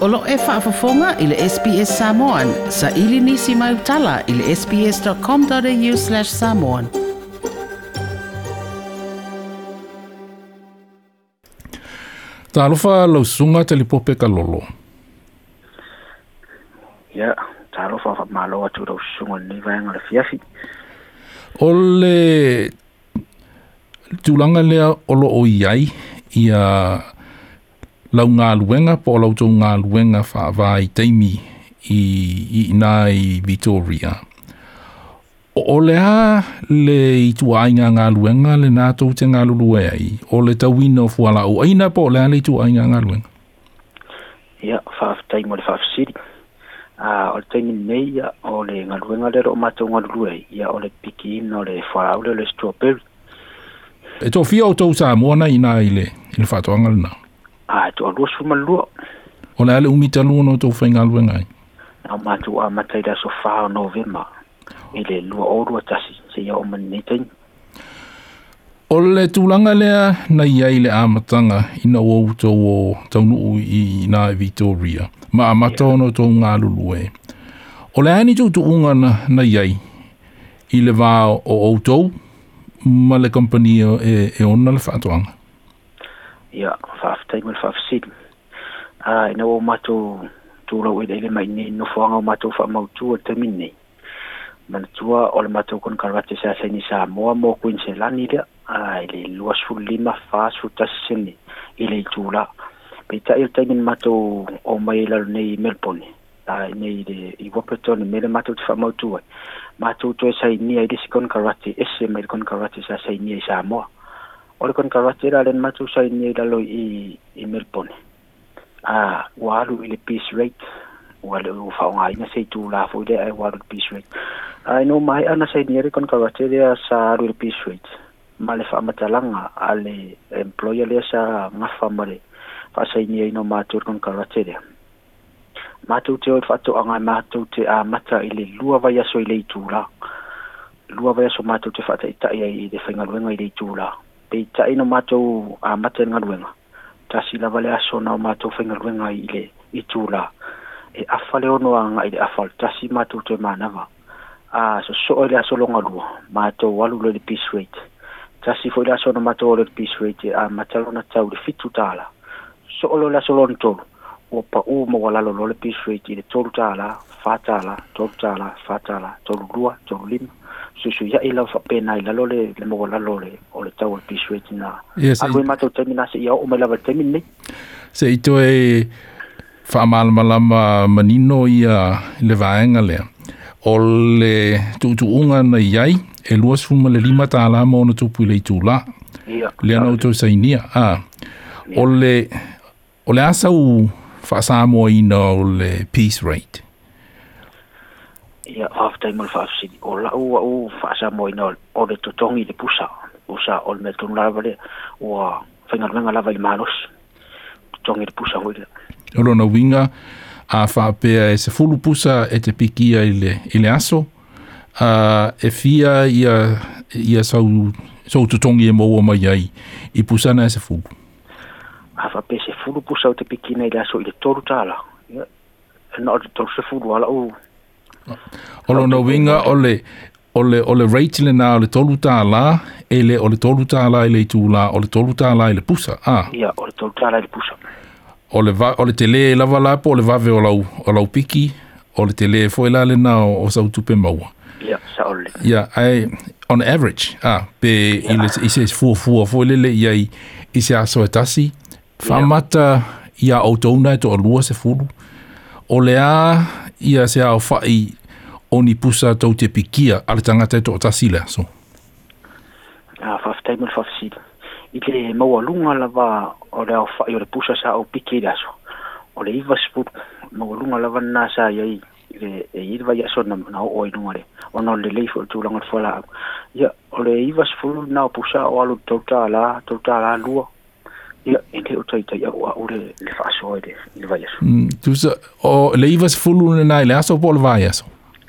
Olo e whaafafonga i le SPS Samoan. Sa ili nisi mai utala i le sps.com.au slash samoan. Ta alofa sunga te lipope ka lolo. Ia, ya, ta alofa fa malo atu sunga ni vaenga le fiafi. Ole tulanga lea olo o iai ia... lau ngā luenga po lau tō ngā luenga whaavai teimi i, i, i nai Victoria. O, o le a le i tu ainga ngā luenga le nā tō te ngā lulu e ai. O le tau ino fuala o aina po le a le i tu ainga ngā luenga. Ia, yeah, whaaf teimo le whaaf siri. Uh, o le teimi nei ia o le ngā luenga le ro mātou ngā lulu ia o le piki ino le fuala o le strawberry. E tō fia o tō sā mōna i nā i le, i le whātoanga le nāu a to a rosu ma lu o le ale umi talu no to fa ngalu ngai na ma tu a ma tai da so fa no ve ma ele lu o ru ta si se yo man ni tin o tu langa le na ia ile a matanga ina o to o to nu i na e victoria ma ma to no to ngalu lu e o ani tu tu unga na na ia ile va o o to ma le kompania e e, e onna le fatuanga faafetaima le faafesilu a ah, ina ua matou tulau ila i le mainei nofoaga o matou faamautū o le taimini nei manatua o le matou konokalagate sasaini samoa mo kuinselani lea a lima le luasulima fasultasisini i le itula peitaʻi o le taimi le matou o mai lalo nei melbourne ai e nei le i wapetoni me e le matou te faamautū ai matou toe sainia i lesi konokalagate ese mai le konokalagate sasainia i samoa orikon kawatiraren matusaini lalo i i melbourne a walu ile peace rate wale u faunga ina peace rate ai no mai ana sei ni orikon sa alu peace rate male fa matalanga ale employer le sa ngafa male fa sei ni ino matur kon matou te oe faatoʻaga e matou te amata i le lua vaiaso i le itulā lua vaiaso matou te faataʻitaʻi ai i le faigaluega i le itulā peita ino no matou amata ah, i le galuega tasi la vale aso na o matou faigaluega i le i e afale ono anga ile afal afa o le tasi matou toe manava a ah, so so ile aso logalua matou alu le le peace rate tasi fo ile aso na matou le peace rate a ah, matalo na tau le fitu tala so lo le aso lona tolu ua u mo wala lo le peace rate ile le tolu tāla fatāla tolu tāla fatāla tolu lua tolu lima susu ya ilau fa pena ila lole le mo la lole o le tau e pi suetina yes, alu e- ma tau temina se ia o mai lava temine se ito e fa mal mal ma manino ia le vaenga le o le tu tu unga na yai e luas fuma le lima ta ala mo na tupu le tu la yeah, le ana o tau sainia a ah. yeah. o le o le asa u fa sa mo ina o le peace rate right ia half time of half city o la o o fa sa mo ino o de totongi de pusa pusa o me tun la vale o fenga nga la vai malos tongi de pusa hoile o lo no winga a fa pe a e se fulu pusa e te pikia ile ile aso a e fia ia ia sa so to tongi e mo o mai ai i pusa na e se fulu a fa pe se fulu pusa o te pikina ile aso ile toru tala ia na o te toru se fulu ala o Olo no winga ole ole ole Rachel na ole tolu ta la ele ole tolu ta la ele tu la ole tolu ta la ele pusa. Ah. Ya ole tolu ta la ele pusa. Ole va ole tele la va la ole va ve ola ola piki ole tele fo ela le na o sa tu pe mau. Ya sa ole. Ya ai on average ah pe ile i se fu fu fu le le ya i se aso e tasi. Fa mata ya auto una to lua se fulu. Ole a ia se au fai oni pusa tau te pikia ale tangata e toʻatasi le aso a faafetaima le faafesili i le lunga lava o le fa o le pusa sa ou piki le aso o le iva sepulu lunga lava nanā sa iai e iva ia so na na oo inuga le ona o le foi le tulaga le fualaau ia o le iva sepulu na o pusa o alu tautālā tota tota la lua ia e te o taitaiau aʻu le le faasoa i le i le so. Mm, tusa o le iva sepulu lenā i le aso po o le vaiaso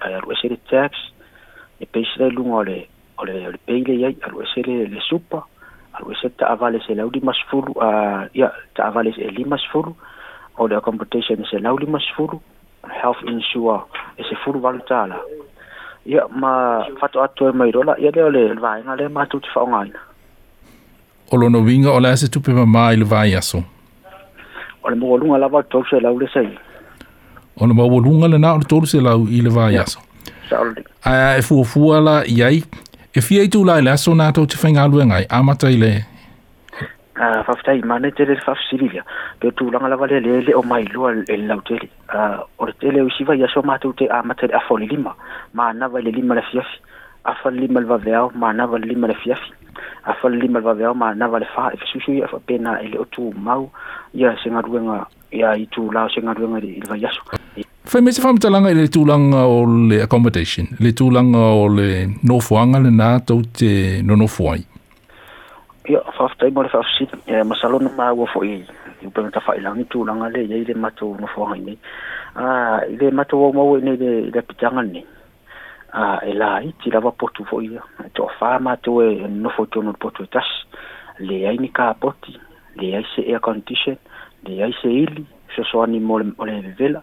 alu esele tax e peisi lai luga o le o le o le pei leiai alu ese le le supa alu ese taavale se lau lima sefulu a ia taavale e lima sefulu o le accommodation se lau lima sefulu health insure e sefulu valu tala ya ma fatoatoe mai rola ia lea o le vaega lea matou te faaogāina o lona uiga o le ase tupe mamā i le vaeaso o le mogaluga lava o tau se lau le saia ona ma wo lunga le na o tolu se e la i e le vaia so a e fu fu ala yai e fi ai tu la la so na to te fainga lu ngai a mata ile a fa fa tai mane te le fa fa sivilia pe tu langa la vale le le o mai lu al el lau tele a o le tele o shiva ya so ma te a mata a fo lima ma na vale lima la fia a fa lima le vavea ma na vale lima la fia a fa lima le vavea ma na vale fa e su su e ya fa pena ele o tu mau ya se ngaruenga ya itu la se ngaruenga le vaiaso Fai mese wha mtalanga i le tulaga o le accommodation, le tulaga o le nofoaga lenā tou tau te nonofuai. Ia, whaftai mo le whafsit, e, masalo na māua fo i, i le, i le matu nofuanga i nei. Ah, i le matou wau mau e nei le, le pitanga nei. Ah, e la i, ti lawa potu fo ia, e toa wha mātou e nofo le potu e tasi leai ni kapoti leai se air condition, leai se ili, soasoani soani mo le, vevela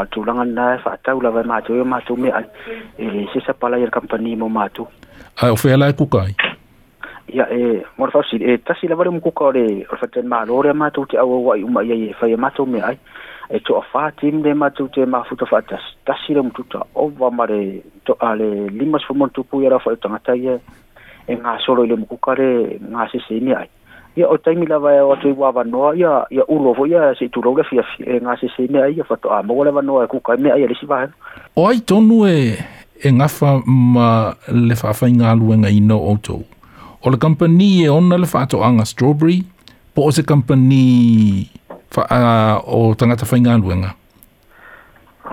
a tulanga na fa tau la ma tu ma tu me e le se sa pala yer company mo ma tu a o fela ku kai ya e mor fa si e ta si la vale mo ku ka le o fa ten ma lo re ma tu ti a wa i ma ye fa ye ma tu me ai e, e, e to a fa tim le ma tu te ma fu to fa ta ta si le mo tu ta o va ma re to ale limas fo mo tu pu yer fa ta ta ye e nga solo le mo ku ka re nga se se ni ai ya o taimi la vai e o tu wa va no ya ya u lo ya se tu lo ga fi e nga se se me ai fa to a mo e le va no ku kai me ai le si va o ai to nu e e nga fa ma le fa fa nga lu nga ino o to o le company e ona le fa to anga strawberry po o se company fa a o tanga ta fa nga lu nga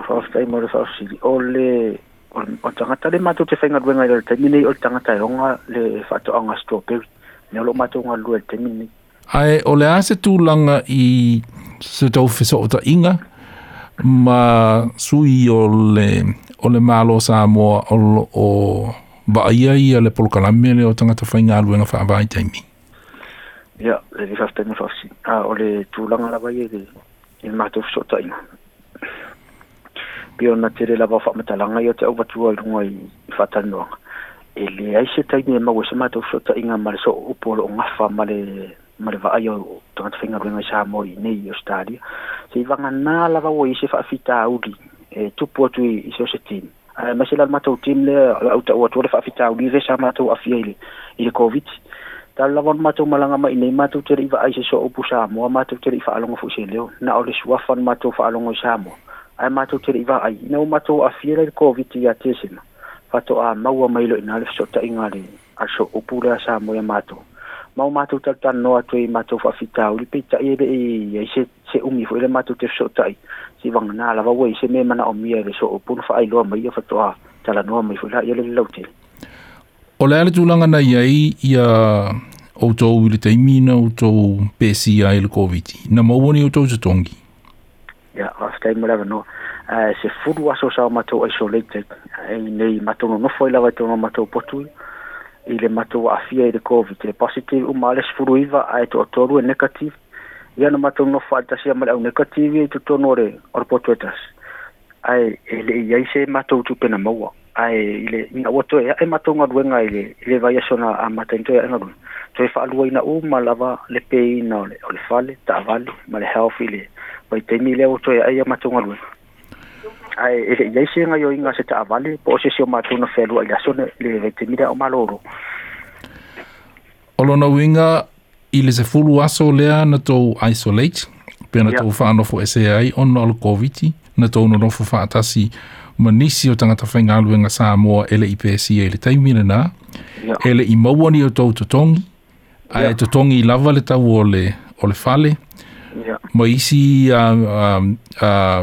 fa fa mo le fa si o le o tanga ta le ma to te fa nga lu nga le taimi nei o tanga ta nga le fa to anga strawberry me lo matunga lua te mini. Ai, o le ase tūlanga i se tau whisa o ta inga, ma sui o le, o le malo sa moa o, o vaaia ia le polokalame le o tangata whainga aluenga whaavai taimi. Ia, le vi whaftenga whafsi. A, o le tūlanga lawa ia e le, i mātou whisa o ta inga. Pio na tere lawa whaamatalanga ia te au watua i runga i whatanoanga. e le ai se taimi e mau se mātou fiotaʻiga ma le so o upu o le ogafa ma le ma le vaai o tagata faigaluega i sa moli nei i australia sei vaganā lava ua i se faafitauli e tupu atu i se o se tim ae ma se la le matou tim le au taʻu o le faafitauli ve sa matou afia i le i le covid talu lava ona matou malaga mai nei matou tele i vaai se so o upu samoa matou tele i faalogo foʻi se leo na o le suafa ona matou faalogo i samoa ae matou tele i vaai ina ua matou afia le covid ia tesena fato'a maua mai lo ina le fesootaʻiga a le a upu lea sa moia matou mau matou talutalanoa atu ai matou faafitau i le peitaʻi e leʻi ai se se umi foʻi le matou te fesootaʻi si vaganā lava ua i se mea manaʻomia i le so upu na faailoa mai a fato'a talanoa mai foʻi laia le lelautele o le ale tulaga nai ai ia outou i le taimi na outou pesi ai le koviti na o ni outou totogi ia o afetai mo le avanoa Eh, se fulu aso sa mato isolated ai eh, nei mato no foi la vai tono mato potu i le mato a fia i le covid le positive o males fulu a ai to toru e negative ia no mato no fa ta sia mala negative i to tono re or potu etas e ai ele ia se mato tu pena maua ai le na oto e e mato nga duenga ile ile vai aso na a mato into ia e no to fa lua ina o malava le pei na ole ole fale ta vale male healthy ile vai te mi le oto e ia mato nga duenga ai e ia e, e, e, se nga yo inga se ta vale po se se ma no felu ia so ne le vete mira o maloro olo no winga ile se fulu aso lea na to isolate pe na to fa no fo se ai on al covid na to no fo fa tasi manisi o tangata whainga alu nga sā moa ele i pēsi e le taimina na ele i mawani o tau totongi, a yeah. e totongi i lava le tau o le, o le fale, yeah. ma isi uh, uh, uh,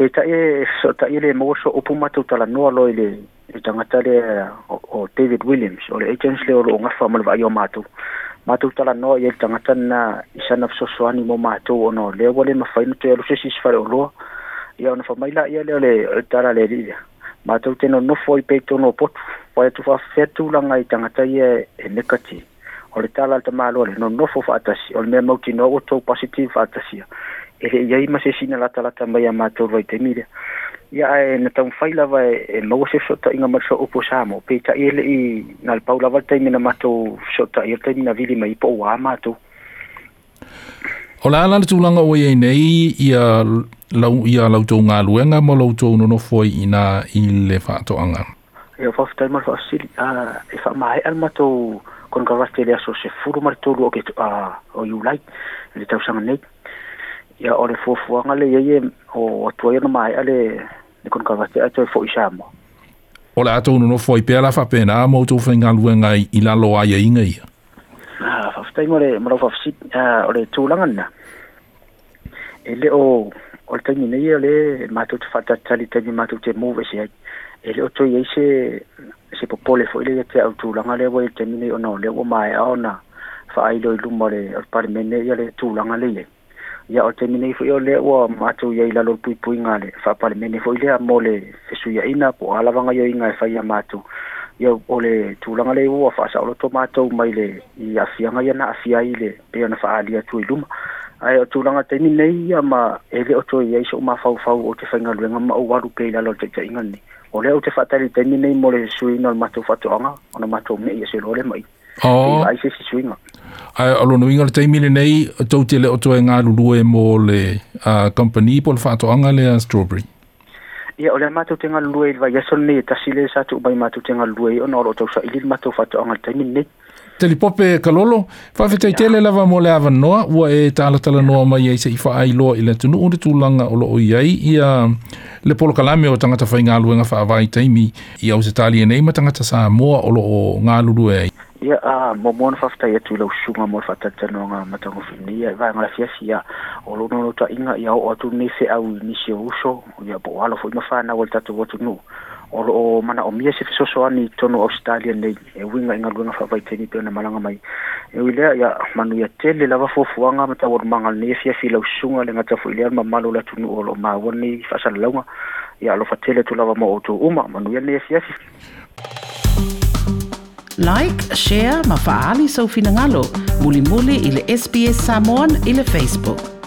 e ta e so ta ile mo so opu matu tala no lo ile tanga tale o David Williams o le agents le o lo ngafa mal va yo matu matu tala no ye tanga tanna isana so so mo matu o no le wole ma fainu te lo sesis fare o lo ya ona fa maila ya le le tara le ria matu te no no foi pe to no pot fa tu fa fetu la ngai tanga tai e nekati o le tala tama lo le no no fo fa tasi o le mo ki no o to positive fa e, e ia i mase sina lata lata mai a mātou rai te mire. Ya e na taun fai lava e, e maua se sota inga mara sota upo Pei ta ele i nga le paula wal taimina mātou sota i taimina vili mai po wā mātou. O la ala tūlanga o iei nei i a lau, i a lau tō ngā luenga mo lau tō nono fwoi i nā i le whātō anga. E o fafu taimara fwa asili, e wha mahe al mātou konga rastele aso se furu mara o ke tō a o iulai, le tausanga nei ya ore fo fo nga le ye e, o atua no mai ale ni kon a atoi fo isamo ola to uno no foi pela fa pena mo to fe nga lu nga la lo ai e inga ia fa fta ngore mo fa fsi a ore tu langa na ele o ole tani ne ele ma to fa ta tali tani ma to te move se ele o to ye se se popole fo ele te au tu langa le wo tani ne ona le wo mai ona fa ai lo lu mo le parmene ele tu langa le ye ya o temine fo yo le wa ma tu ye la lo pui pui ngale fa pale mene fo ile a mole se su ya ina po ala vanga yo inga fa ya ma tu yo ole tu langa le wa fa sa lo to ma tu mai le ya fi anga ya na fi ile pe na fa ali a tu ilu ai o tu langa temine ya ma ele o to ye so ma fa fa o te fa lo nga ma o wa lu pe la lo te te inga ni ole o te fa tali temine mole su ina ma tu fa tu anga ona ma tu me ye se lo le mai Oh. Ai se se swinga ai alo no ingal te mile nei to te le oto nga lulu e mo le a uh, company pol fa to anga le strawberry ia ole ma to tenga lulu e va ia son nei ta sile sa tu bai ma to tenga lulu e ona ro to sa ilil ma to fa to anga te mile nei te li pope kalolo fa fe te yeah. tele lava mo le ava no wa e tala tala noa ma ye se i fa ai lo i le tunu uri tu langa o lo o yai ia le polo kalame o tangata fa inga luenga fa i taimi ia o se tali e nei ma tangata sa moa o lo o ngā lulu e ai ia a ah, momoana faafetaiatu i lau susuga mo le faatalitanoaga matagofini ia i vaegalafiasi ia o lou nalau taʻiga ia oo atu lenei feʻau i nisi o uso ia po alo foʻi mafanau o le tatou atunuu o loo manaʻomia se fesoasoani i tono australia nei e uiga i galuega faavaitaini pe ona malaga mai e ui lea ia manuia tele lava fuafuaga ma taualumaga lenei afiafi i lau susuga le gata foʻi lea le mamalo o le atunuu o loo maua lenei faasalalauga ia alofa tele tu lava mo outou uma manuia lenei afiafi like share ma faaali sau finagalo mulimuli muli le SBS samon i facebook